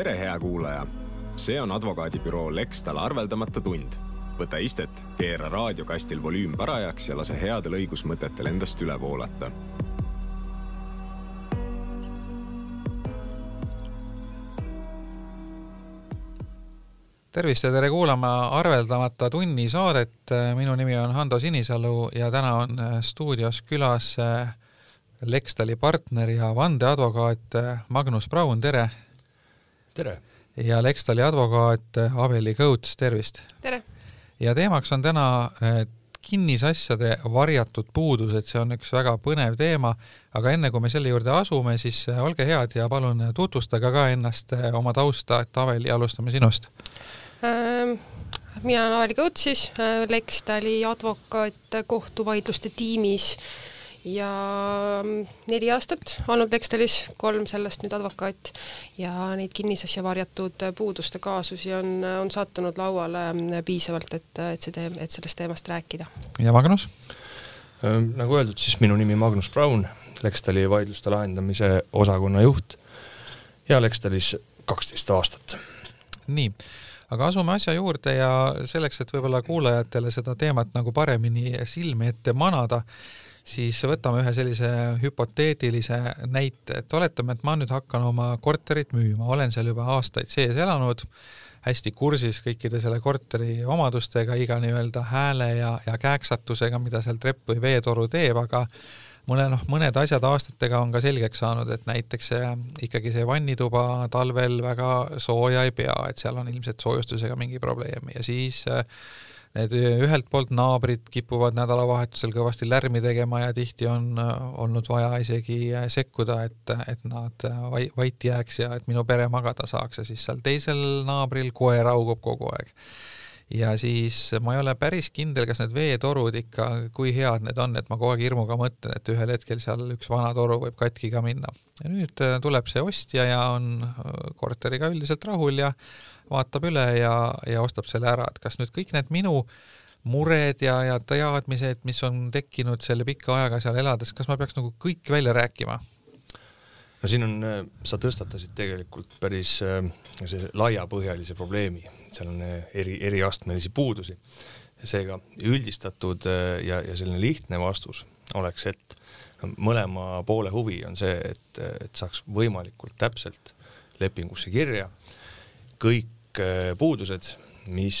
tere, hea kuulaja! see on advokaadibüroo Lextal arveldamata tund. võta istet, keera raadiokastil volüüm parajaks ja lase headel õigusmõtetel endast üle voolata tervist ja tere kuulama arveldamata tunni saadet. minu nimi on Hando Sinisalu ja täna on stuudios külas Lextali partner ja vandeadvokaat Magnus Braun, tere! Tere! ja Lextali advokaat Aveli Kõuts, tervist! tere! ja teemaks on täna kinnisasjade varjatud puudused, see on üks väga põnev teema, aga enne kui me selle juurde asume, siis olge head ja palun tutvustage ka ennast, oma tausta, et Aveli, alustame sinust Ähm, mina olen Aveli Kõuts siis, Lextali advokaat kohtuvaidluste tiimis ja mm, neli aastat olnud Lextalis, kolm sellest nüüd advokaat ja neid kinnisasja varjatud puuduste kaasusi on, on sattunud lauale mm, piisavalt, et, et see teem-, et sellest teemast rääkida. ja Magnus? nagu öeldud, siis minu nimi Magnus Braun, Lextali vaidluste lahendamise osakonna juht ja Lextalis kaksteist aastat. nii aga asume asja juurde ja selleks, et võib-olla kuulajatele seda teemat nagu paremini silme ette manada, siis võtame ühe sellise hüpoteetilise näite, et oletame, et ma nüüd hakkan oma korterit müüma, olen seal juba aastaid sees elanud, hästi kursis kõikide selle korteri omadustega, iga nii-öelda hääle ja, ja kääksatusega, mida seal trepp või veetoru teeb, aga mulle noh, mõned asjad aastatega on ka selgeks saanud, et näiteks see, ikkagi see vannituba talvel väga sooja ei pea, et seal on ilmselt soojustusega mingi probleem. Ja siis äh, need ühelt poolt naabrid kipuvad nädalavahetusel kõvasti lärmi tegema ja tihti on äh, olnud vaja isegi äh, sekkuda, et, et nad vait jääks ja et minu pere magada saaks ja siis seal teisel naabril koer haugub kogu aeg ja siis ma ei ole päris kindel, kas need veetorud ikka, kui head need on, et ma kogu aeg hirmuga mõtlen, et ühel hetkel seal üks vana toru võib katki ka minna. ja nüüd äh, tuleb see ostja ja on äh, korteriga üldiselt rahul ja vaatab üle ja, ja ostab selle ära, et kas nüüd kõik need minu mured ja, ja teadmised, mis on tekkinud selle pika ajaga seal elades, kas ma peaks nagu kõik välja rääkima? No siin on, äh, sa tõstatasid tegelikult päris laiapõhjalise probleemi seal on eh, eri, eriastmelisi puudusi. seega üldistatud ja, ja selline lihtne vastus oleks, et mõlema poole huvi on see, et, et saaks võimalikult täpselt lepingusse kirja kõik puudused, mis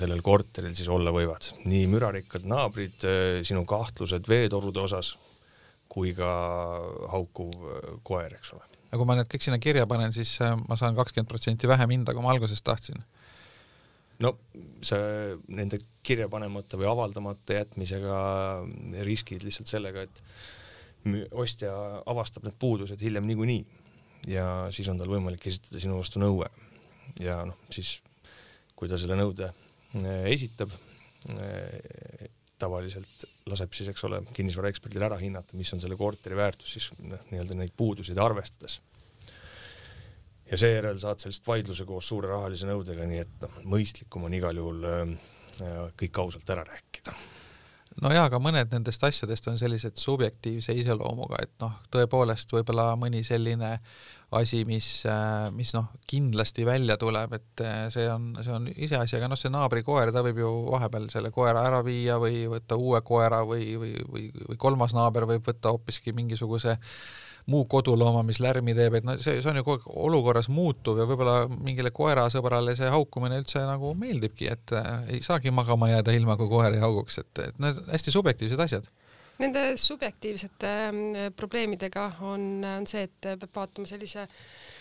sellel korteril siis olla võivad, nii mürarikkad naabrid, sinu kahtlused veetorude osas kui ka haukuv koer, eks ole. ja kui ma need kõik sinna kirja panen, siis ma saan kakskümmend protsenti vähem hinda, kui ma alguses tahtsin no see nende kirja panemata või avaldamata jätmisega riskid lihtsalt sellega, et ostja avastab need puudused hiljem niikuinii ja siis on tal võimalik esitada sinu vastu nõue. ja noh, siis kui ta selle nõude esitab, tavaliselt laseb siis, eks ole, kinnisvaraeksperdil ära hinnata, mis on selle korteri väärtus siis noh, nii-öelda neid puuduseid arvestades. Ja seejärel saad sellest vaidluse koos suure rahalise nõudega, nii et noh, mõistlikum on igal juhul äh, kõik ausalt ära rääkida. No jaa, aga mõned nendest asjadest on sellised subjektiivse iseloomuga, et noh, tõepoolest võib-olla mõni selline asi, mis, äh, mis noh, kindlasti välja tuleb, et äh, see on, see on iseasi, aga noh, see naabrikoer, ta võib ju vahepeal selle koera ära viia või võtta uue koera või, või, või, või kolmas naaber võib võtta hoopiski mingisuguse muu kodulooma, mis lärmi teeb, et no see, see on ju kogu aeg olukorras muutuv ja võib-olla mingile koerasõbrale see haukumine üldse nagu meeldibki, et äh, ei saagi magama jääda ilma, kui koer ei hauguks, et, et need hästi subjektiivsed asjad Nende subjektiivsete äh, probleemidega on, on see, et peab vaatama sellise Äh,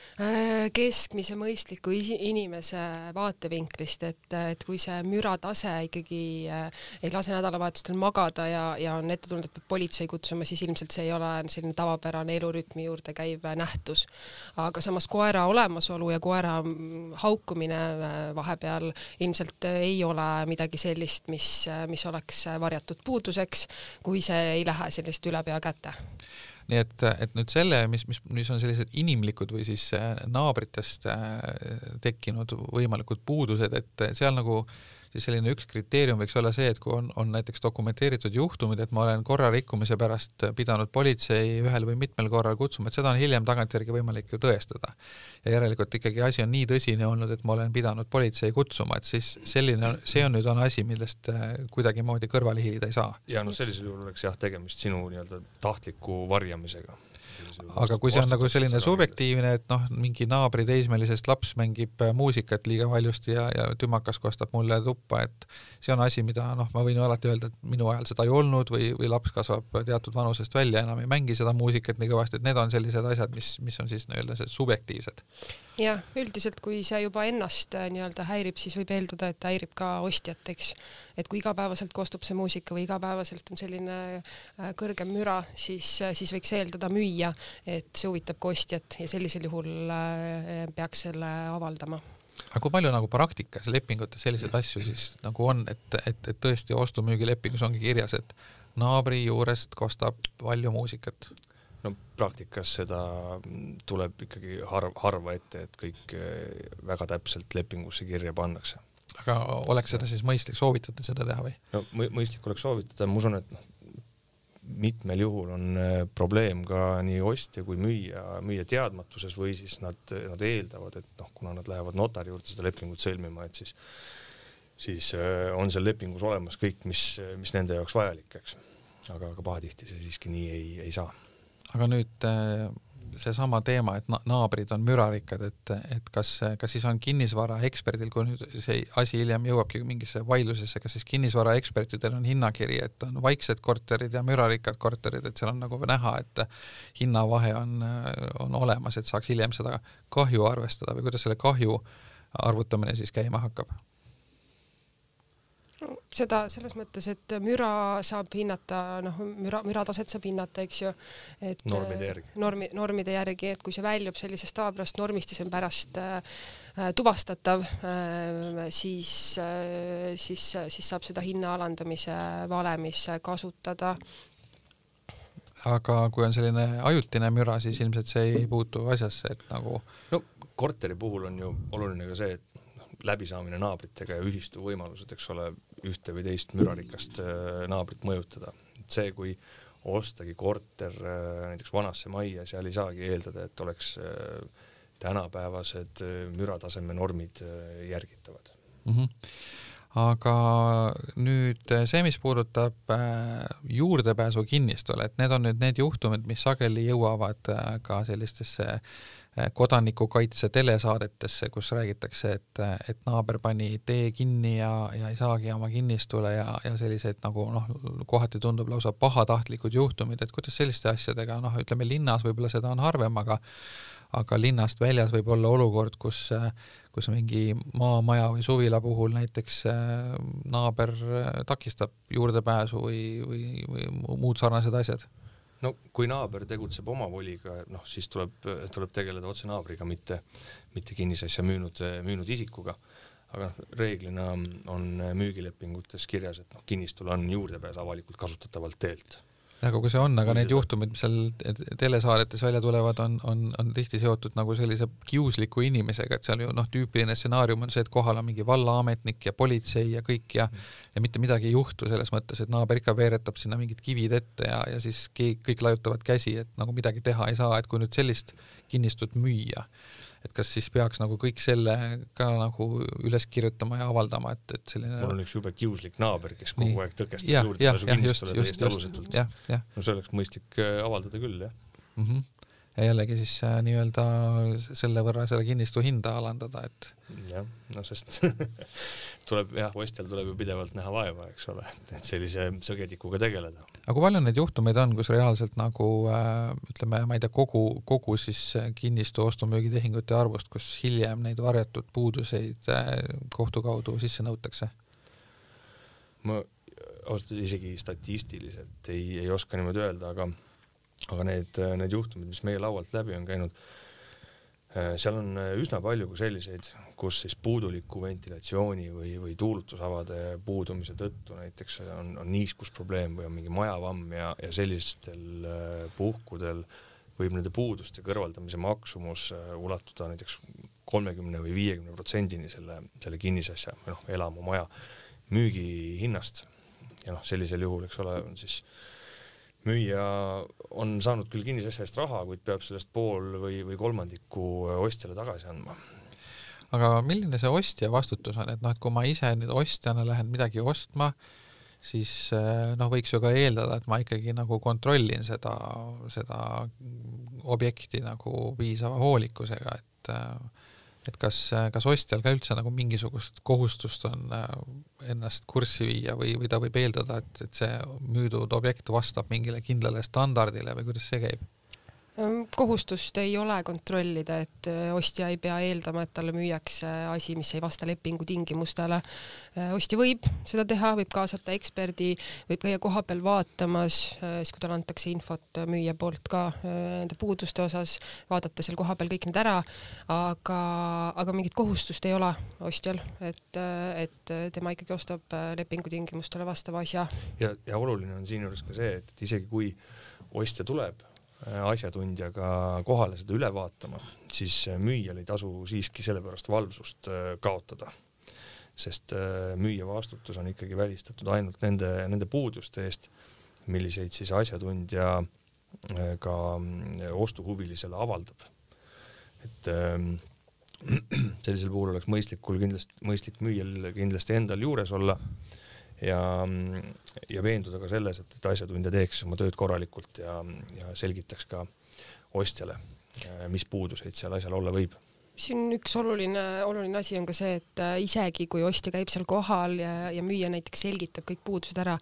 keskmise mõistliku inimese vaatevinklist, et, et kui see müratase ikkagi äh, ei lase nädalavahetustel magada ja, ja on ette tulnud, et peab politsei kutsuma, siis ilmselt see ei ole selline tavapärane elurütmi juurde käiv nähtus. aga samas koera olemasolu ja koera mm, haukumine äh, vahepeal ilmselt ei ole midagi sellist, mis, mis oleks varjatud puuduseks, kui see ei lähe sellist ülepea kätte nii et, et nüüd selle, mis, mis, mis on sellised inimlikud või siis äh, naabritest äh, tekkinud võimalikud puudused, et seal nagu siis selline üks kriteerium võiks olla see, et kui on, on näiteks dokumenteeritud juhtumid, et ma olen korra rikkumise pärast pidanud politsei ühel või mitmel korral kutsuma, et seda on hiljem tagantjärgi võimalik ju tõestada. ja järelikult ikkagi asi on nii tõsine olnud, et ma olen pidanud politsei kutsuma, et siis selline, see on nüüd on asi, millest äh, kuidagimoodi kõrvale hiilida ei saa. ja noh, sellisel juhul oleks jah, tegemist sinu nii-öelda tahtliku varjamisega aga kui see on nagu selline subjektiivne, et noh, mingi naabri teismelisest laps mängib äh, muusikat liiga valjusti ja, ja tümakas kostab mulle tuppa, et see on asi, mida noh, ma võin ju alati öelda, et minu ajal seda ei olnud või, või laps kasvab teatud vanusest välja, enam ei mängi seda muusikat nii kõvasti, et need on sellised asjad, mis, mis on siis nii-öelda subjektiivsed. Jah, üldiselt kui see juba ennast äh, nii-öelda häirib, siis võib eeldada, et häirib ka ostjat, eks. et kui igapäevaselt kostub see muusika või igapäevaselt on selline äh, kõrgem müra, siis, siis võiks eeldada müüa, et see huvitab ka ostjat ja sellisel juhul peaks selle avaldama aga kui palju nagu praktikas lepingutes selliseid asju siis nagu on, et, et, et tõesti ostu-müügilepingus ongi kirjas, et naabri juurest kostab palju muusikat? no praktikas seda tuleb ikkagi harv, harva ette, et kõik eh, väga täpselt lepingusse kirja pannakse. aga oleks seda siis mõistlik, soovitate seda teha või? no mõistlik oleks soovitada, ma usun, et noh, mitmel juhul on eh, probleem ka nii ostja kui müüja, müüja teadmatuses või siis nad, nad eeldavad, et noh, kuna nad lähevad notari juurde seda lepingut sõlmima, et siis siis eh, on seal lepingus olemas kõik, mis, mis nende jaoks vajalik, eks. aga, aga pahatihti see siiski nii ei, ei saa aga nüüd äh, seesama teema, et naabrid on mürarikkad, et, et kas, kas siis on kinnisvaraeksperdil, kui nüüd see asi hiljem jõuabki mingisse vaidlusesse, kas siis kinnisvaraekspertidel on hinnakiri, et on vaiksed korterid ja mürarikkad korterid, et seal on nagu näha, et hinnavahe on, on olemas, et saaks hiljem seda kahju arvestada või kuidas selle kahju arvutamine siis käima hakkab? Seda selles mõttes, et müra saab hinnata, noh, müra, mürataset saab hinnata, eks ju, et normide järgi, normi, normide järgi, et kui see väljub sellisest tavapärast normist ja see on pärast äh, tuvastatav äh,, siis äh,, siis, siis saab seda hinna alandamise valemis kasutada. aga kui on selline ajutine müra, siis ilmselt see ei puutu asjasse, et nagu no korteri puhul on ju oluline ka see, et läbisaamine naabritega ja ühistu võimalused, eks ole, ühte või teist mürarikast äh, naabrit mõjutada. see, kui ostagi korter äh, näiteks vanasse majja, seal ei saagi eeldada, et oleks äh, tänapäevased mürataseme normid järgitavad mm. -hmm aga nüüd see, mis puudutab juurdepääsu kinnistule, et need on nüüd need juhtumid, mis sageli jõuavad ka sellistesse äh, kodanikukaitse telesaadetesse, kus räägitakse, et, et naaber pani tee kinni ja, ja ei saagi oma kinnistule ja, ja sellised nagu noh, kohati tundub lausa pahatahtlikud juhtumid, et kuidas selliste asjadega, noh, ütleme linnas võib-olla seda on harvem, aga aga linnast väljas võib olla olukord, kus, kus mingi maamaja või suvila puhul näiteks eh, naaber takistab juurdepääsu või, või, või muud sarnased asjad no kui naaber tegutseb oma voliga, noh siis tuleb, tuleb tegeleda otse naabriga, mitte, mitte kinnisasja müünud, müünud isikuga. aga noh, reeglina on müügilepingutes kirjas, et noh, kinnistul on juurdepääs avalikult kasutatavalt teelt aga kui see on, aga need juhtumid, mis seal telesaadetes välja tulevad, on, on, on tihti seotud nagu sellise kiusliku inimesega, et seal ju noh, tüüpiline stsenaarium on see, et kohal on mingi vallaametnik ja politsei ja kõik ja ja mitte midagi ei juhtu selles mõttes, et naaber ikka veeretab sinna mingid kivid ette ja, ja siis kõik laiutavad käsi, et nagu midagi teha ei saa, et kui nüüd sellist kinnistut müüa, et kas siis peaks nagu kõik selle ka nagu üles kirjutama ja avaldama, et, et selline mul on üks jube kiuslik naaber, kes kogu aeg tõkestab juurdepääsu kinnistule täiesti alusetult. no see oleks mõistlik äh, avaldada küll, jah mm. -hmm ja jällegi siis äh, nii-öelda selle võrra selle kinnistu hinda alandada, et jah, no sest tuleb jah, ostjal tuleb ju pidevalt näha vaeva, eks ole, et sellise sõgedikuga tegeleda. Aga kui palju neid juhtumeid on, kus reaalselt nagu äh, ütleme, ma ei tea, kogu, kogu siis kinnistu ostu-müügitehingute arvust, kus hiljem neid varjatud puuduseid äh, kohtu kaudu sisse nõutakse? ma ausalt öeldes isegi statistiliselt ei, ei oska niimoodi öelda, aga aga need, need juhtumid, mis meie laualt läbi on käinud, äh, seal on äh, üsna palju ka selliseid, kus siis puuduliku ventilatsiooni või, või tuulutusavade puudumise tõttu näiteks on, on niiskusprobleem või on mingi majavamm ja, ja sellistel äh, puhkudel võib nende puuduste kõrvaldamise maksumus ulatuda näiteks kolmekümne või viiekümne protsendini selle, selle kinnisasja või noh, elamu, maja müügihinnast. ja noh, sellisel juhul, eks ole, on siis müüja on saanud küll kinnisasja eest raha, kuid peab sellest pool või, või kolmandiku ostjale tagasi andma. Aga milline see ostja vastutus on, et noh, et kui ma ise nüüd ostjana lähen midagi ostma, siis eh, noh, võiks ju ka eeldada, et ma ikkagi nagu kontrollin seda, seda objekti nagu piisava hoolikusega, et et kas, kas ostjal ka üldse nagu mingisugust kohustust on eh, ennast kurssi viia või, või ta võib eeldada, et, et see müüdud objekt vastab mingile kindlale standardile või kuidas see käib? Ehm, kohustust ei ole kontrollida, et äh, ostja ei pea eeldama, et talle müüakse asi, mis ei vasta lepingu tingimustele. Äh, ostja võib seda teha, võib kaasata eksperdi, võib käia kohapeal vaatamas, äh, siis kui talle antakse infot müüja poolt ka nende puuduste osas, vaadata seal kohapeal kõik need ära, aga, aga mingit kohustust ei ole ostjal, et, et tema ikkagi ostab lepingu tingimustele vastava asja. ja, ja oluline on siinjuures ka see, et isegi kui ostja tuleb asjatundjaga kohale seda üle vaatama, siis äh, müüjal ei tasu siiski sellepärast valvsust äh, kaotada. sest müüja vastutus on ikkagi välistatud ainult nende, nende puuduste eest, milliseid siis asjatundja ka ostuhuvilisele avaldab. et ähm, sellisel puhul oleks mõistlikul kindlasti, mõistlik müüjal kindlasti endal juures olla ja, ja veenduda ka selles, et, et asjatundja teeks oma tööd korralikult ja, ja selgitaks ka ostjale, mis puuduseid seal asjal olla võib siin üks oluline, oluline asi on ka see, et äh, isegi kui ostja käib seal kohal ja, ja müüja näiteks selgitab kõik puudused ära,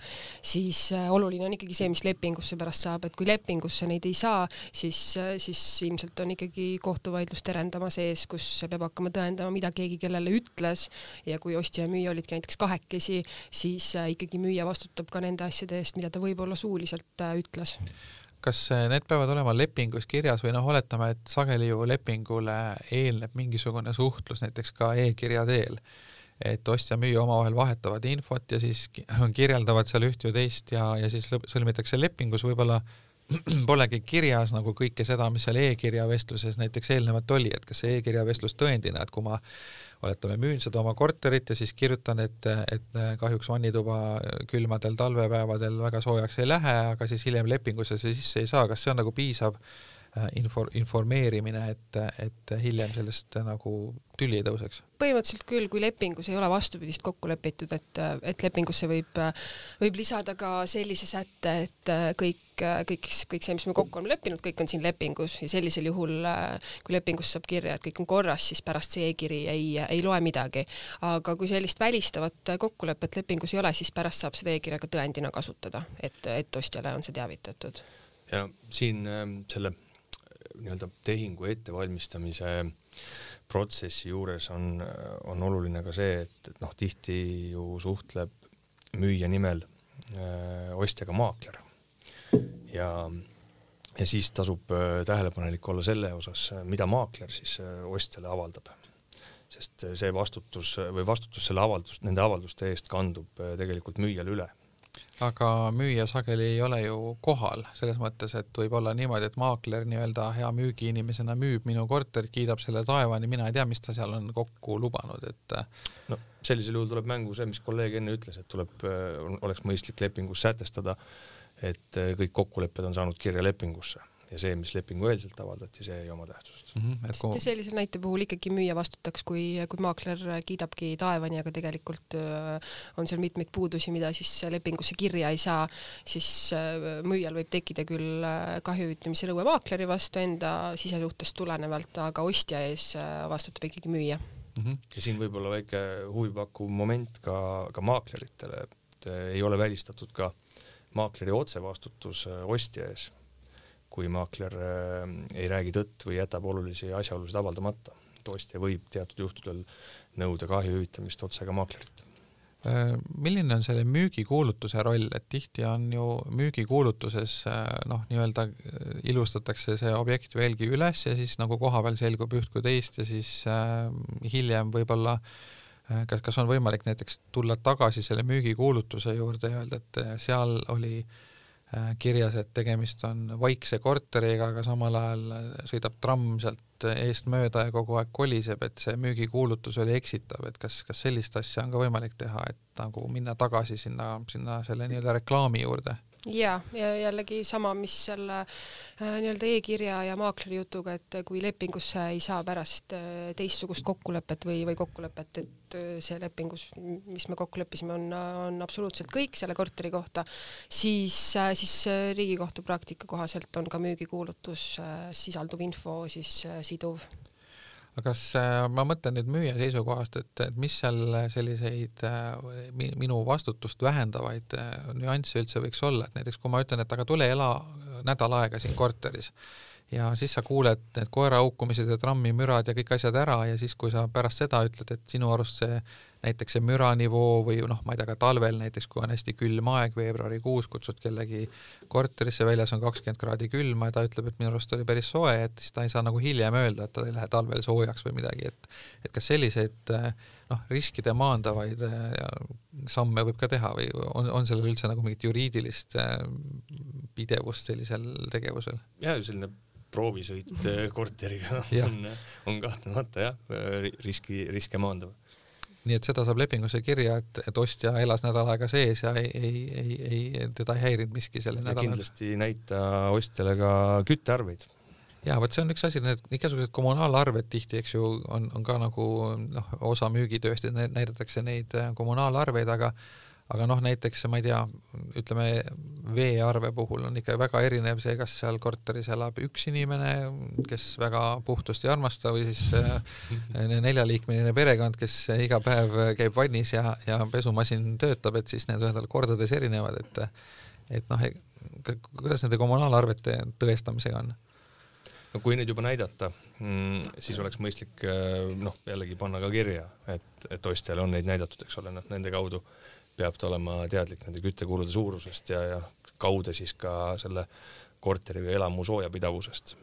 siis äh, oluline on ikkagi see, mis lepingusse pärast saab, et kui lepingusse neid ei saa, siis, äh, siis ilmselt on ikkagi kohtuvaidlus terendamas ees, kus peab hakkama tõendama, mida keegi kellele ütles. Ja kui ostja ja müüja olidki näiteks kahekesi, siis ikkagi müüja vastutab ka nende asjade eest, mida ta võib-olla suuliselt ütles kas need peavad olema lepingus kirjas või noh, oletame, et sageli ju lepingule eelneb mingisugune suhtlus näiteks ka e-kirja teel, et ostja-müüja omavahel vahetavad infot ja siis kirjeldavad seal üht või teist ja, ja siis sõlmitakse lepingus. Võib-olla polegi kirjas nagu kõike seda, mis seal e-kirja vestluses näiteks eelnevalt oli, et kas see e-kirja vestlus tõendina, et kui ma oletame, müün seda oma korterit ja siis kirjutan, et, et kahjuks vannituba külmadel talvepäevadel väga soojaks ei lähe, aga siis hiljem lepingusse see sisse ei saa, kas see on nagu piisav Äh, info, informeerimine, et, et hiljem sellest nagu tüli ei tõuseks? põhimõtteliselt küll, kui lepingus ei ole vastupidist kokku lepitud, et, et lepingusse võib, võib lisada ka sellise sätte, et kõik, kõik, kõik see, mis me kokku oleme leppinud, kõik on siin lepingus ja sellisel juhul, kui lepingus saab kirja, et kõik on korras, siis pärast see e-kiri ei, ei loe midagi. aga kui sellist välistavat kokkulepet lepingus ei ole, siis pärast saab seda e-kirja ka tõendina kasutada, et, et ostjale on see teavitatud. ja siin ähm, selle nii-öelda tehingu ettevalmistamise protsessi juures on, on oluline ka see, et, et noh, tihti ju suhtleb müüja nimel öö, ostjaga maakler ja, ja siis tasub öö, tähelepanelik olla selle osas, mida maakler siis öö, ostjale avaldab. sest see vastutus või vastutus selle avaldust, nende avalduste eest kandub tegelikult müüjale üle aga müüja sageli ei ole ju kohal, selles mõttes, et võib olla niimoodi, et maakler nii-öelda hea müügiinimesena müüb minu korterit, kiidab selle taevani, mina ei tea, mis ta seal on kokku lubanud, et no sellisel juhul tuleb mängu see, mis kolleeg enne ütles, et tuleb, oleks mõistlik lepingus sätestada, et kõik kokkulepped on saanud kirja lepingusse ja see, mis lepingueelselt avaldati, see ei oma tähtsust mm. -hmm, kui... sellise näite puhul ikkagi müüja vastutaks, kui, kui maakler kiidabki taevani, aga tegelikult äh, on seal mitmeid puudusi, mida siis lepingusse kirja ei saa, siis äh, müüjal võib tekkida küll äh, kahju hüvitamise nõue maakleri vastu enda sisesuhtest tulenevalt, aga ostja ees vastutab ikkagi müüja mm. -hmm. ja siin võib olla väike huvipakkuv moment ka, ka maakleritele, et ei ole välistatud ka maakleri otsevastutus ostja ees kui maakler äh, ei räägi tõtt või jätab olulisi asjaolusid avaldamata. ostja võib teatud juhtudel nõuda kahju hüvitamist otse ka maaklerilt äh, milline on selle müügikuulutuse roll, et tihti on ju müügikuulutuses äh, noh, nii-öelda ilustatakse see objekt veelgi üles ja siis nagu kohapeal selgub üht kui teist ja siis äh, hiljem võib-olla kas, kas on võimalik näiteks tulla tagasi selle müügikuulutuse juurde ja öelda, et seal oli äh, kirjas, et tegemist on vaikse korteriga, aga samal ajal sõidab tramm sealt eest mööda ja kogu aeg koliseb, et see müügikuulutus oli eksitav, et kas, kas sellist asja on ka võimalik teha, et nagu minna tagasi sinna, sinna selle nii-öelda reklaami juurde? Ja, ja jällegi sama, mis selle äh, nii-öelda e-kirja ja maakleri jutuga, et kui lepingusse ei saa pärast äh, teistsugust kokkulepet või, või kokkulepet, et äh, see lepingus, mis me kokku leppisime, on, on absoluutselt kõik selle korteri kohta, siis, äh, siis äh, Riigikohtu praktika kohaselt on ka müügikuulutus äh, sisalduv info siis äh, siduv kas äh, ma mõtlen nüüd müüja seisukohast, et, et mis seal selliseid äh, mi, minu vastutust vähendavaid äh, nüansse üldse võiks olla, et näiteks kui ma ütlen, et aga tule ela nädal aega siin korteris ja siis sa kuuled need koera haukumised ja trammimürad ja kõik asjad ära ja siis, kui sa pärast seda ütled, et sinu arust see näiteks see müranivoo või noh, ma ei tea, ka talvel näiteks, kui on hästi külm aeg, veebruarikuus, kutsud kellegi korterisse, väljas on kakskümmend kraadi külma ja ta ütleb, et minu arust oli päris soe, et siis ta ei saa nagu hiljem öelda, et tal ei lähe talvel soojaks või midagi, et et kas selliseid noh, riskide maandavaid samme võib ka teha või on, on sellel üldse nagu mingit juriidilist pidevust sellisel tegevusel? jah, selline proovisõit korteriga on, on kahtlemata jah, riski, riske maandav nii et seda saab lepingusse kirja, et, et ostja elas nädal aega sees ja ei, ei, ei, ei, teda ei häirinud miski selle nädala. kindlasti näita ostjale ka küttearveid. ja vot see on üks asi, need igasugused kommunaalarved tihti, eks ju, on, on ka nagu noh, osa müügitööst, et näidatakse neid kommunaalarveid, aga aga noh, näiteks ma ei tea, ütleme veearve puhul on ikka väga erinev see, kas seal korteris elab üks inimene, kes väga puhtust ei armasta või siis äh, neljaliikmeline perekond, kes iga päev käib vannis ja, ja pesumasin töötab, et siis need ühendavad kordades erinevad, et et noh, kuidas nende kommunaalarvete tõestamisega on? no kui neid juba näidata, mm, siis oleks mõistlik äh, noh, jällegi panna ka kirja, et, et ostjale on neid näidatud, eks ole, noh nende kaudu peab ta olema teadlik nende küttekulude suurusest ja, ja kaude siis ka selle korteri või elamu soojapidavusest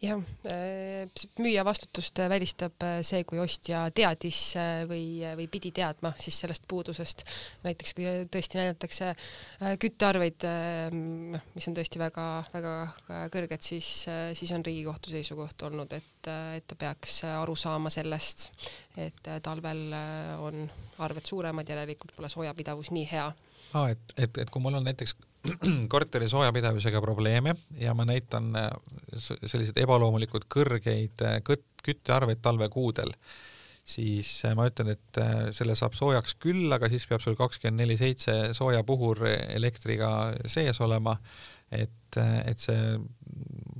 jah, äh, müüja vastutust välistab äh, see, kui ostja teadis äh, või, või pidi teadma siis sellest puudusest. näiteks kui tõesti näidatakse küttearveid, noh, mis on tõesti väga-väga kõrged, siis, siis on Riigikohtu seisukoht olnud, et, et ta peaks aru saama sellest, et talvel on arved suuremad, järelikult pole soojapidavus nii hea aa et, et, et kui mul on näiteks korteri soojapidavusega probleeme ja ma näitan äh, selliseid ebaloomulikult kõrgeid äh, küt-, küttearveid talvekuudel, siis äh, ma ütlen, et selle saab soojaks küll, aga siis peab sul kakskümmend neli seitse soojapuhur elektriga sees olema, et, et see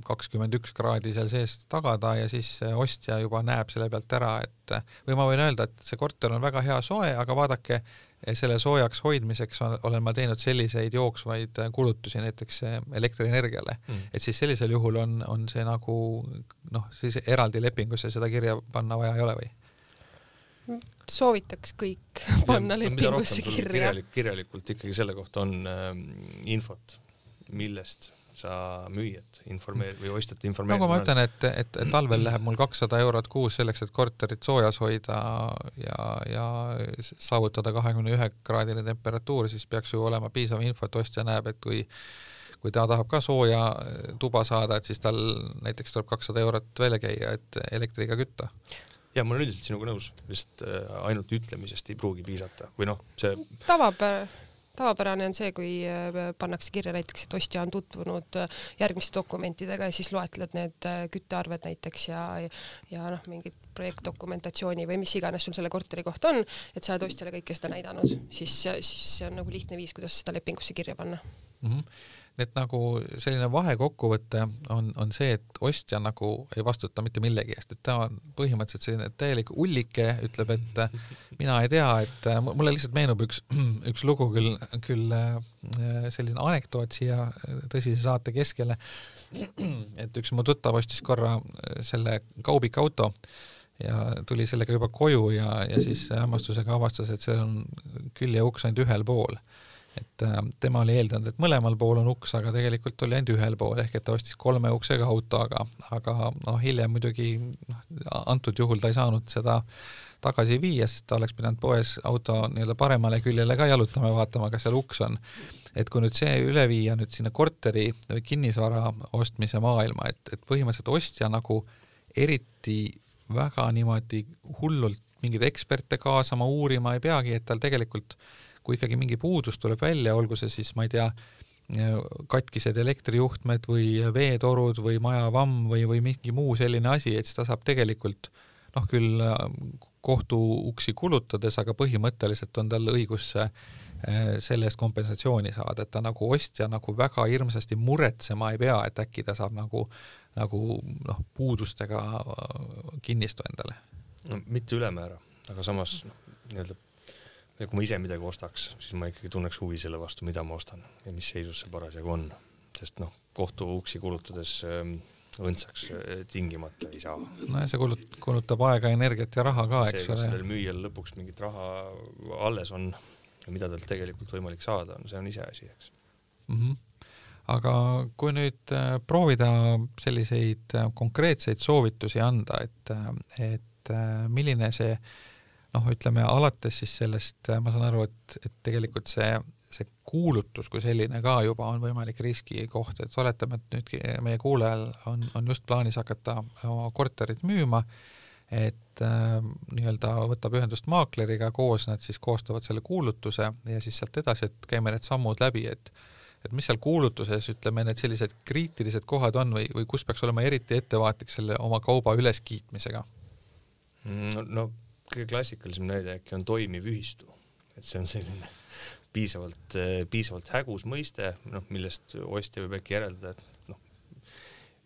kakskümmend üks kraadi seal sees tagada ja siis ostja juba näeb selle pealt ära, et või ma võin öelda, et see korter on väga hea soe, aga vaadake, selle soojaks hoidmiseks olen ma teinud selliseid jooksvaid kulutusi näiteks elektrienergiale mm., et siis sellisel juhul on, on see nagu noh, siis eraldi lepingusse seda kirja panna vaja ei ole või? soovitaks kõik panna ja, lepingusse kirja. kirjalik, kirjalikult ikkagi selle kohta on äh, infot, millest sa müüjat informeerid või ostjat informeerid. nagu ma ütlen, et, et, et talvel läheb mul kakssada eurot kuus selleks, et korterit soojas hoida ja, ja saavutada kahekümne ühe kraadine temperatuur, siis peaks ju olema piisav info, et ostja näeb, et kui kui ta tahab ka sooja tuba saada, et siis tal näiteks tuleb kakssada eurot välja käia, et elektriga kütta. Ja ma olen üldiselt sinuga nõus, vist äh, ainult ütlemisest ei pruugi piisata. Või noh, see tavapärane tavapärane on see, kui äh, pannakse kirja näiteks, et ostja on tutvunud äh, järgmiste dokumentidega ja siis loetled need äh, küttearved näiteks ja, ja noh, mingit projektdokumentatsiooni või mis iganes sul selle korteri kohta on, et sa oled ostjale kõike seda näidanud, siis, siis see on nagu lihtne viis, kuidas seda lepingusse kirja panna mm. -hmm et nagu selline vahekokkuvõte on, on see, et ostja nagu ei vastuta mitte millegi eest, et ta on põhimõtteliselt selline täielik ullike, ütleb, et mina ei tea, et mulle lihtsalt meenub üks, üks lugu küll, küll äh, selline anekdoot siia tõsise saate keskele, et üks mu tuttav ostis korra selle kaubikauto ja tuli sellega juba koju ja, ja siis hämmastusega avastas, et seal on küljeuks ainult ühel pool et äh, tema oli eeldanud, et mõlemal pool on uks, aga tegelikult oli ainult ühel pool, ehk et ta ostis kolme uksega auto, aga, aga noh, hiljem muidugi noh, antud juhul ta ei saanud seda tagasi viia, sest ta oleks pidanud poes auto nii-öelda paremale küljele ka jalutama ja vaatama, kas seal uks on. et kui nüüd see üle viia nüüd sinna korteri või kinnisvara ostmise maailma, et, et põhimõtteliselt ostja nagu eriti väga niimoodi hullult mingeid eksperte kaasama, uurima ei peagi, et tal tegelikult kui ikkagi mingi puudus tuleb välja, olgu see siis, ma ei tea, katkised elektrijuhtmed või veetorud või majavamm või, või mingi muu selline asi, et siis ta saab tegelikult noh, küll kohtuuksi kulutades, aga põhimõtteliselt on tal õigus Eh, selle eest kompensatsiooni saada, et ta nagu ostja nagu väga hirmsasti muretsema ei pea, et äkki ta saab nagu, nagu noh, puudustega äh, kinnistu endale. no mitte ülemäära, aga samas noh, nii-öelda kui ma ise midagi ostaks, siis ma ikkagi tunneks huvi selle vastu, mida ma ostan ja mis seisus see parasjagu on, sest noh, kohtuuksi kulutades ähm, õndsaks äh, tingimata ei saa. no ja see kulut-, kulutab aega, energiat ja raha ka, eks ole. sellel müüjal lõpuks mingit raha alles on ja mida talt tegelikult võimalik saada on, see on iseasi, eks mm. -hmm aga kui nüüd äh, proovida selliseid äh, konkreetseid soovitusi anda, et, äh, et milline see noh, ütleme alates siis sellest, ma saan aru, et, et tegelikult see, see kuulutus kui selline ka juba on võimalik riskikoht, et oletame, et nüüd meie kuulajal on, on just plaanis hakata oma korterit müüma et äh, nii-öelda võtab ühendust maakleriga, koos nad siis koostavad selle kuulutuse ja siis sealt edasi, et käime need sammud läbi, et et mis seal kuulutuses, ütleme, need sellised kriitilised kohad on või, või kus peaks olema eriti ettevaatlik selle oma kauba üleskiitmisega? no, no kõige klassikalisem näide äkki on toimiv ühistu, et see on selline piisavalt, piisavalt hägus mõiste, noh, millest ostja võib äkki järeldada, et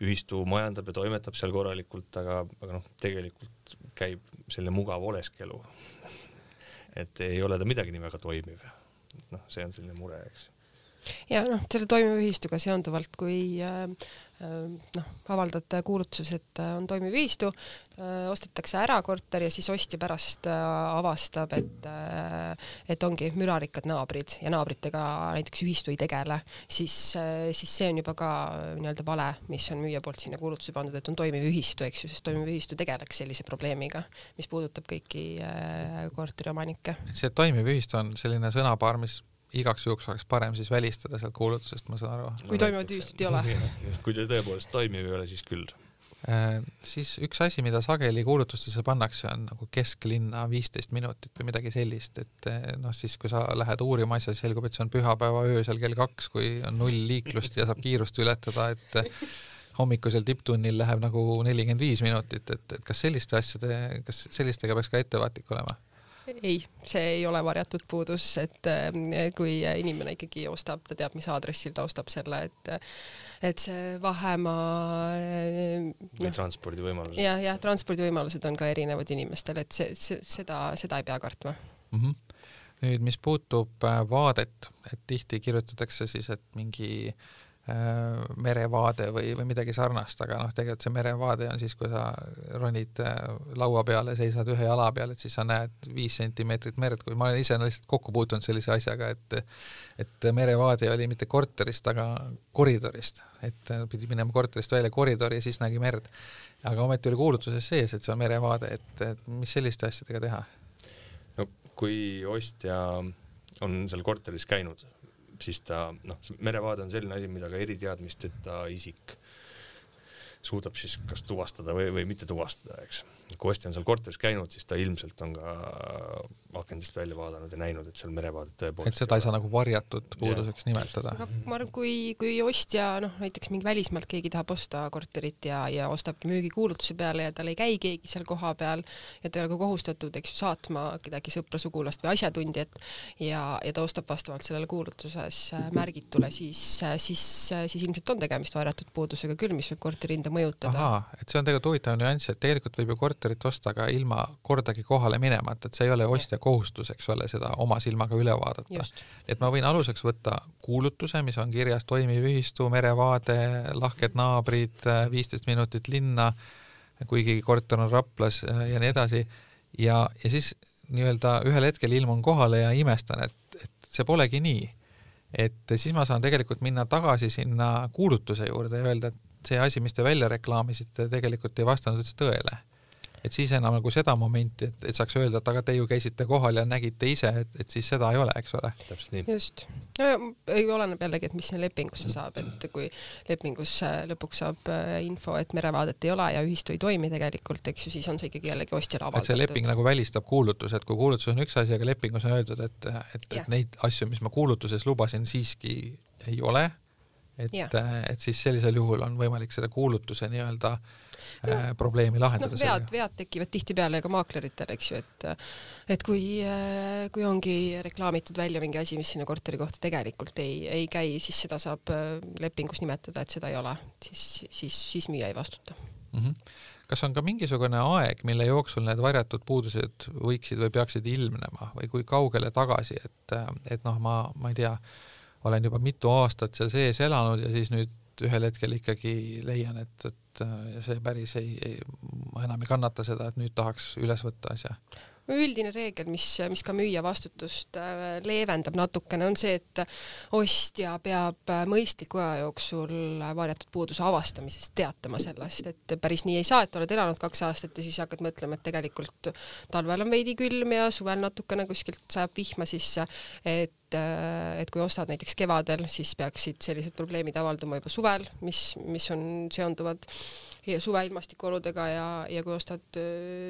ühistu majandab ja toimetab seal korralikult, aga, aga noh, tegelikult käib selline mugav oleskelu. et ei ole ta midagi nii väga toimiv. noh, see on selline mure, eks. Ja noh, selle toimiva ühistuga seonduvalt, kui äh, Äh, noh, avaldad kuulutuses, et äh, on toimiv ühistu, ostetakse ära korter ja siis ostja pärast avastab, et et ongi mürarikkad naabrid ja naabritega näiteks ühistu ei tegele, siis, siis see on juba ka nii-öelda vale, mis on müüja poolt sinna kuulutuse pandud, et on toimiv ühistu, eks ju, sest toimiv ühistu tegeleks sellise probleemiga, mis puudutab kõiki korteriomanikke. see toimiv ühistu on selline sõnapaar, mis igaks juhuks oleks parem siis välistada sealt kuulutusest, ma saan aru. kui toimivat ühistut ei ole. kui ta tõepoolest toimiv ei ole, siis küll äh,. siis üks asi, mida sageli kuulutustesse pannakse, on nagu kesklinna viisteist minutit või midagi sellist, et eh, noh, siis kui sa lähed uurima asja, siis selgub, et see on pühapäeva öösel kell kaks, kui on null liiklust ja saab kiirust ületada, et hommikusel tipptunnil läheb nagu nelikümmend viis minutit, et, et kas selliste asjade, kas sellistega peaks ka ettevaatlik olema? Ei, see ei ole varjatud puudus, et äh, kui inimene ikkagi ostab, ta teab, mis aadressil ta ostab selle, et et see vahemaa no, või noh, transpordivõimalused. jah, jah, transpordivõimalused on ka erinevad inimestel, et see, see, seda, seda ei pea kartma mm. -hmm. nüüd, mis puutub äh, vaadet, et tihti kirjutatakse siis, et mingi Äh, merevaade või, või midagi sarnast, aga noh, tegelikult see merevaade on siis, kui sa ronid äh, laua peale, seisad ühe jala peal, et siis sa näed viis sentimeetrit merd, kui ma olen ise lihtsalt kokku puutunud sellise asjaga, et et merevaade oli mitte korterist, aga koridorist, et pidi minema korterist välja koridori ja siis nägi merd. aga ometi oli kuulutuses sees, et see on merevaade, et, et mis selliste asjadega teha? no kui ostja on seal korteris käinud siis ta noh, merevaade on selline asi, mida ka eriteadmisteta isik suudab siis kas tuvastada või, või mitte tuvastada, eks. kui ostja on seal korteris käinud, siis ta ilmselt on ka akendist välja vaadanud ja näinud, et seal merevaadet tõepoolest et seda ei saa nagu varjatud puuduseks nimetada. aga ma arvan, kui, kui ostja noh, näiteks mingi välismaalt keegi tahab osta korterit ja, ja ostabki müügikuulutuse peale ja tal ei käi keegi seal kohapeal ja ta ei ole ka kohustatud, eks ju, saatma kedagi sõpra, sugulast või asjatundjat ja, ja ta ostab vastavalt sellele kuulutuses märgitule, siis, siis, siis ilmselt on tegemist varjatud puudusega küll, mis võib korteri hinda mõjutada. et see on tegelikult huvitav nüanss, et tegelikult võib ju korterit osta ka ilma kordagi kohale minemata, et see ei ole ostja kohustus, eks ole, seda oma silmaga üle vaadata. et ma võin aluseks võtta kuulutuse, mis on kirjas toimiv ühistu, merevaade, lahked naabrid, viisteist minutit linna, kuigi korter on Raplas ja nii edasi, ja, ja siis nii-öelda ühel hetkel ilmun kohale ja imestan, et, et see polegi nii et siis ma saan tegelikult minna tagasi sinna kuulutuse juurde ja öelda, et see asi, mis te välja reklaamisite, tegelikult ei vastanud üldse tõele. et siis enam nagu seda momenti, et, et saaks öelda, et aga te ju käisite kohal ja nägite ise, et, et siis seda ei ole, eks ole. täpselt nii. just. no ei oleneb jällegi, et mis sinna lepingusse saab, et kui lepingus lõpuks saab äh, info, et merevaadet ei ole ja ühistu ei toimi tegelikult, eks ju, siis on see ikkagi jällegi ostjale avaldatud. see leping nagu välistab kuulutuse, et kui kuulutus on üks asi, aga lepingus on öeldud, et, et, et neid asju, mis ma kuulutuses lubasin, siiski ei ole et, et siis sellisel juhul on võimalik selle kuulutuse nii-öelda no, äh, probleemi lahendada no,. vead, vead tekivad tihtipeale ka maakleritel, eks ju, et et kui, äh, kui ongi reklaamitud välja mingi asi, mis sinna korteri kohta tegelikult ei, ei käi, siis seda saab äh, lepingus nimetada, et seda ei ole, siis, siis, siis müüja ei vastuta mm. -hmm. kas on ka mingisugune aeg, mille jooksul need varjatud puudused võiksid või peaksid ilmnema või kui kaugele tagasi, et, et noh, ma, ma ei tea olen juba mitu aastat seal sees elanud ja siis nüüd ühel hetkel ikkagi leian, et, et see päris ei, ei, ma enam ei kannata seda, et nüüd tahaks üles võtta asja üldine reegel, mis, mis ka müüja vastutust äh, leevendab natukene, on see, et ostja peab äh, mõistliku aja jooksul varjatud puuduse avastamisest teatama sellest, et päris nii ei saa, et oled elanud kaks aastat ja siis hakkad mõtlema, et tegelikult talvel on veidi külm ja suvel natukene kuskilt sajab vihma sisse, et äh, et kui ostad näiteks kevadel, siis peaksid sellised probleemid avalduma juba suvel, mis, mis on seonduvad suve ilmastikuoludega ja, ja kui ostad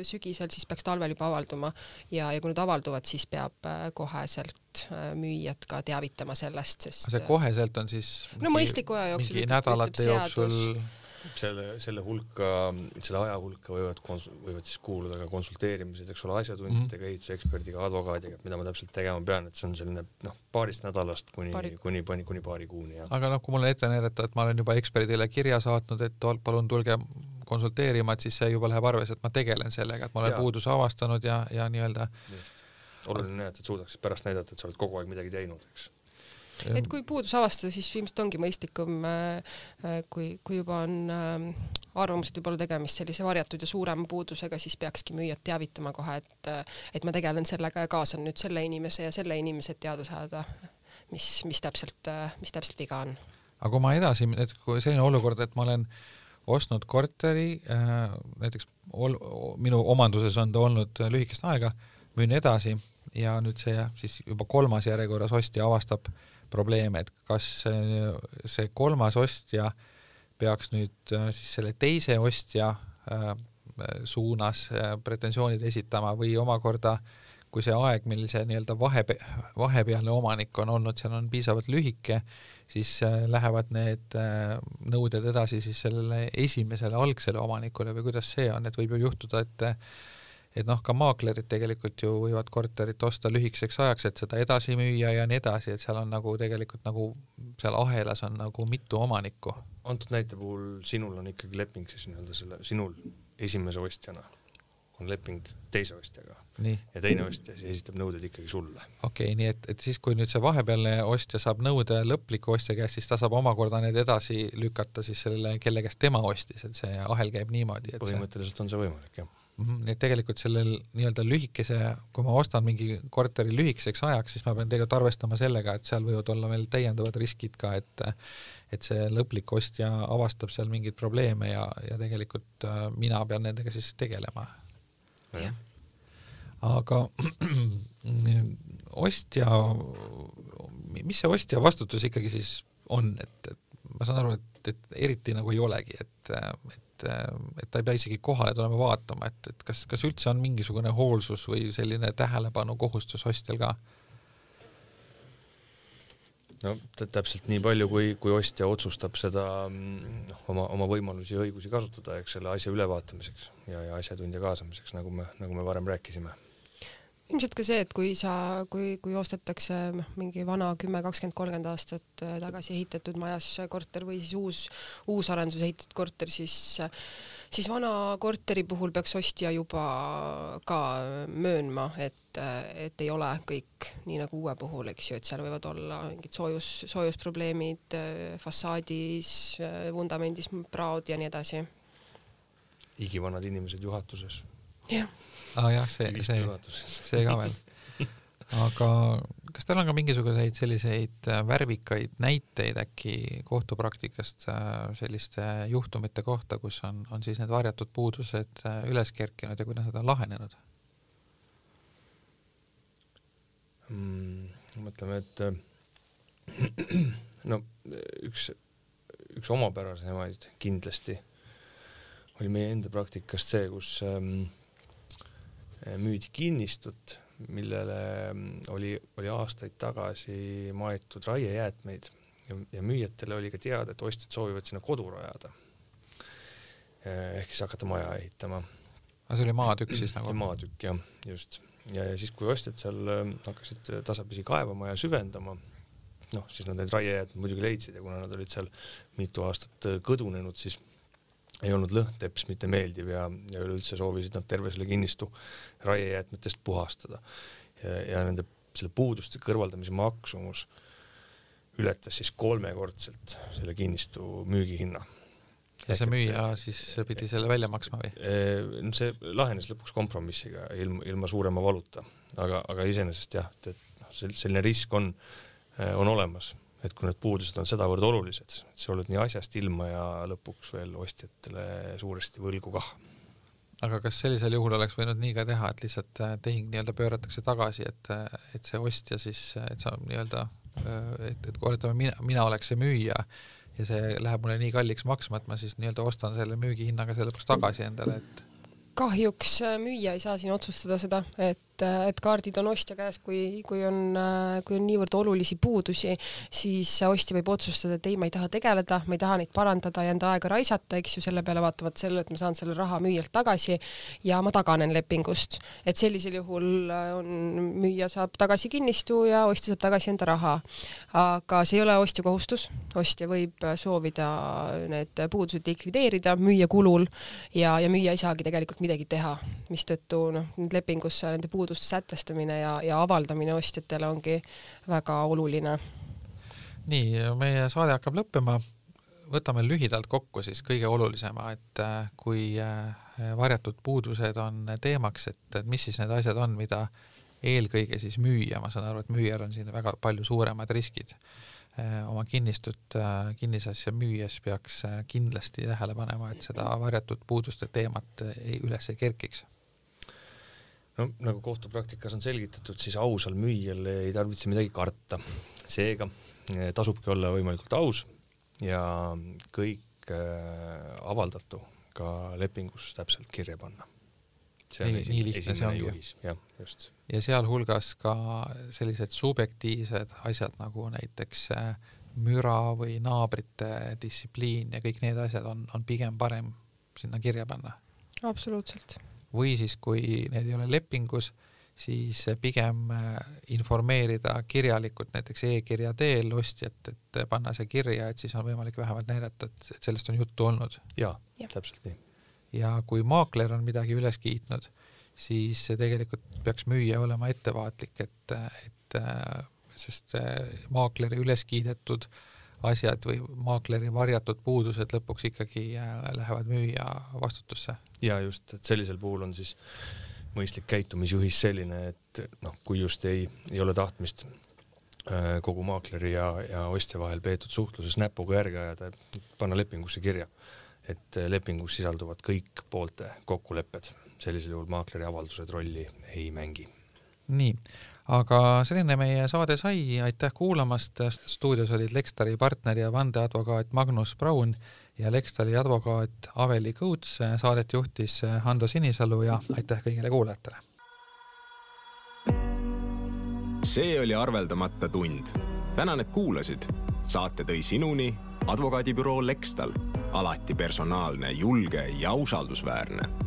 sügisel, siis peaks talvel juba avalduma. Ja, ja kui need avalduvad, siis peab koheselt müüjat ka teavitama sellest, sest see koheselt on siis no mõistliku aja jooksul mingi nädalate jooksul selle, selle hulka, selle aja hulka võivad kons-, võivad siis kuuluda ka konsulteerimised, eks ole, asjatundjatega mm -hmm., ehituseksperdiga, advokaadiga, et mida ma täpselt tegema pean, et see on selline noh, paarist nädalast kuni Paari., kuni, kuni, kuni paari kuuni, jah. aga noh, kui mulle ette näidata, et ma olen juba eksperdile kirja saatnud, et palun tulge konsulteerima, et siis see juba läheb arvesse, et ma tegelen sellega, et ma olen puuduse avastanud ja, ja nii-öelda oluline, et, et suudaksid pärast näidata, et sa oled kogu aeg midagi teinud, eks et kui puudus avastada, siis ilmselt ongi mõistlikum, äh, äh, kui, kui juba on äh, arvamused võib-olla tegemist sellise varjatud ja suurema puudusega, siis peakski müüjat teavitama kohe, et, et ma tegelen sellega ja kaasan nüüd selle inimese ja selle inimese, et teada saada, mis, mis täpselt, mis täpselt viga on. aga kui ma edasi, et kui selline olukord, et ma olen ostnud korteri näiteks ol, minu omanduses on ta olnud lühikest aega, müün edasi ja nüüd see siis juba kolmas järjekorras ostja avastab äh, probleeme, et kas see kolmas ostja peaks nüüd äh, siis selle teise ostja äh, suunas äh, pretensioonid esitama või omakorda kui see aeg, mil see nii-öelda vahe, vahepealne omanik on olnud, seal on piisavalt lühike, siis lähevad need nõuded edasi siis sellele esimesele algsele omanikule või kuidas see on, et võib ju juhtuda, et et noh, ka maaklerid tegelikult ju võivad korterit osta lühikeseks ajaks, et seda edasi müüa ja nii edasi, et seal on nagu tegelikult nagu seal ahelas on nagu mitu omanikku. antud näite puhul sinul on ikkagi leping siis nii-öelda selle, sinul esimese ostjana on leping teise ostjaga. ja teine ostja siis esitab nõuded ikkagi sulle. okei okay,, nii et, et siis, kui nüüd see vahepealne ostja saab nõude lõpliku ostja käest, siis ta saab omakorda need edasi lükata siis sellele, kelle käest tema ostis, et see ahel käib niimoodi. põhimõtteliselt see... on see võimalik, jah nii et tegelikult sellel nii-öelda lühikese, kui ma ostan mingi korteri lühikeseks ajaks, siis ma pean tegelikult arvestama sellega, et seal võivad olla veel täiendavad riskid ka, et et see lõplik ostja avastab seal mingeid probleeme ja, ja tegelikult äh, mina pean nendega siis tegelema. aga ostja, mis see ostja vastutus ikkagi siis on, et, et ma saan aru, et, et eriti nagu ei olegi, et, et et, et ta ei pea isegi kohale tulema vaatama, et, et kas, kas üldse on mingisugune hoolsus või selline tähelepanukohustus ostjal ka? no täpselt nii palju, kui, kui ostja otsustab seda noh, oma, oma võimalusi ja õigusi kasutada, eks selle asja ülevaatamiseks ja, ja asjatundja kaasamiseks, nagu me, nagu me varem rääkisime ilmselt ka see, et kui sa, kui, kui ostetakse noh, mingi vana kümme, kakskümmend, kolmkümmend aastat äh, tagasi ehitatud majas korter või siis uus, uusarenduses ehitatud korter, siis, siis vana korteri puhul peaks ostja juba ka möönma, et, et ei ole kõik nii nagu uue puhul, eks ju, et seal võivad olla mingid soojus, soojusprobleemid äh, fassaadis, äh, vundamendis, praod ja nii edasi. igivanad inimesed juhatuses. jah aa ah, jah, see, see, see ka veel. aga kas teil on ka mingisuguseid selliseid äh, värvikaid näiteid äkki kohtupraktikast äh, selliste juhtumite kohta, kus on, on siis need varjatud puudused äh, üles kerkinud ja kuidas nad on lahenenud mm,? mõtleme, et no üks, üks omapärasemaid kindlasti oli meie enda praktikast see, kus ähm, müüdi kinnistut millele mm, oli, oli aastaid tagasi maetud raiejäätmeid ja, ja müüjatele oli ka teada, et ostjad soovivad sinna kodu rajada. ehk siis hakata maja ehitama. aga see oli maatükk siis nagu? maatükk jah, just. ja, ja siis, kui ostjad seal mm, hakkasid tasapisi kaevama ja süvendama, noh, siis nad need raiejäätmed muidugi leidsid ja kuna nad olid seal mitu aastat kõdunenud, siis ei olnud lõhnteps mitte meeldiv ja, ja üleüldse soovisid nad terve selle kinnistu raiejäätmetest puhastada. ja, ja nende, selle puuduste kõrvaldamise maksumus ületas siis kolmekordselt selle kinnistu müügihinna. ja see müüja siis pidi selle välja maksma või? no see lahenes lõpuks kompromissiga ilma, ilma suurema valuta, aga, aga iseenesest jah, et, et noh, selline risk on, on olemas et kui need puudused on sedavõrd olulised, et sa oled nii asjast ilma ja lõpuks veel ostjatele suuresti võlgu kah. aga kas sellisel juhul oleks võinud nii ka teha, et lihtsalt äh, tehing nii-öelda pööratakse tagasi, et, äh, et see ostja siis, et sa nii-öelda, äh, et, et oletame, mina, mina oleks see müüja ja see läheb mulle nii kalliks maksma, et ma siis nii-öelda ostan selle müügihinnaga selle lõpuks tagasi endale, et kahjuks müüja ei saa siin otsustada seda, et et, et kaardid on ostja käes, kui, kui on, kui on niivõrd olulisi puudusi, siis ostja võib otsustada, et ei, ma ei taha tegeleda, ma ei taha neid parandada ja enda aega raisata, eks ju, selle peale vaatavad sellele, et ma saan selle raha müüjalt tagasi ja ma taganen lepingust. et sellisel juhul on, müüja saab tagasi kinnistu ja ostja saab tagasi enda raha. aga see ei ole ostja kohustus, ostja võib soovida need puudused likvideerida müüja kulul ja, ja müüja ei saagi tegelikult midagi teha, mistõttu noh, lepingusse nende puuduste puuduste sätestamine ja, ja avaldamine ostjatele ongi väga oluline. nii, meie saade hakkab lõppema. võtame lühidalt kokku siis kõige olulisema, et äh, kui äh, varjatud puudused on teemaks, et, et mis siis need asjad on, mida eelkõige siis müüja, ma saan aru, et müüjal on siin väga palju suuremad riskid äh, oma kinnistut, kinnisasja müües peaks kindlasti tähele panema, et seda varjatud puuduste teemat ei üles ei kerkiks no nagu kohtupraktikas on selgitatud, siis ausal müüjal ei tarvitse midagi karta. seega eh, tasubki olla võimalikult aus ja kõik äh, avaldatu ka lepingus täpselt kirja panna. see on lihtne see ongi. jah, just. ja sealhulgas ka sellised subjektiivsed asjad nagu näiteks äh, müra või naabrite distsipliin ja kõik need asjad on, on pigem parem sinna kirja panna. absoluutselt või siis, kui need ei ole lepingus, siis pigem äh, informeerida kirjalikult näiteks e-kirja teel ostjat, et panna see kirja, et siis on võimalik vähemalt näidata, et sellest on juttu olnud. jaa ja., täpselt nii. ja kui maakler on midagi üles kiitnud, siis tegelikult peaks müüja olema ettevaatlik, et, et sest maakleri üles kiidetud asjad või maakleri varjatud puudused lõpuks ikkagi äh, lähevad müüja vastutusse. Ja just, et sellisel puhul on siis mõistlik käitumisjuhis selline, et noh, kui just ei, ei ole tahtmist äh, kogu maakleri ja, ja ostja vahel peetud suhtluses näpuga järge ajada, panna lepingusse kirja, et äh, lepingus sisalduvad kõik poolte kokkulepped, sellisel juhul maakleri avaldused rolli ei mängi. nii, aga selline meie saade sai, aitäh kuulamast, stuudios olid Lextari partner ja vandeadvokaat Magnus Braun ja Lextali advokaat Aveli Kõuts, saadet juhtis Hando Sinisalu ja aitäh kõigile kuulajatele. see oli arveldamata tund. tänan, et kuulasid. saate tõi sinuni advokaadibüroo Lextal, alati personaalne, julge ja usaldusväärne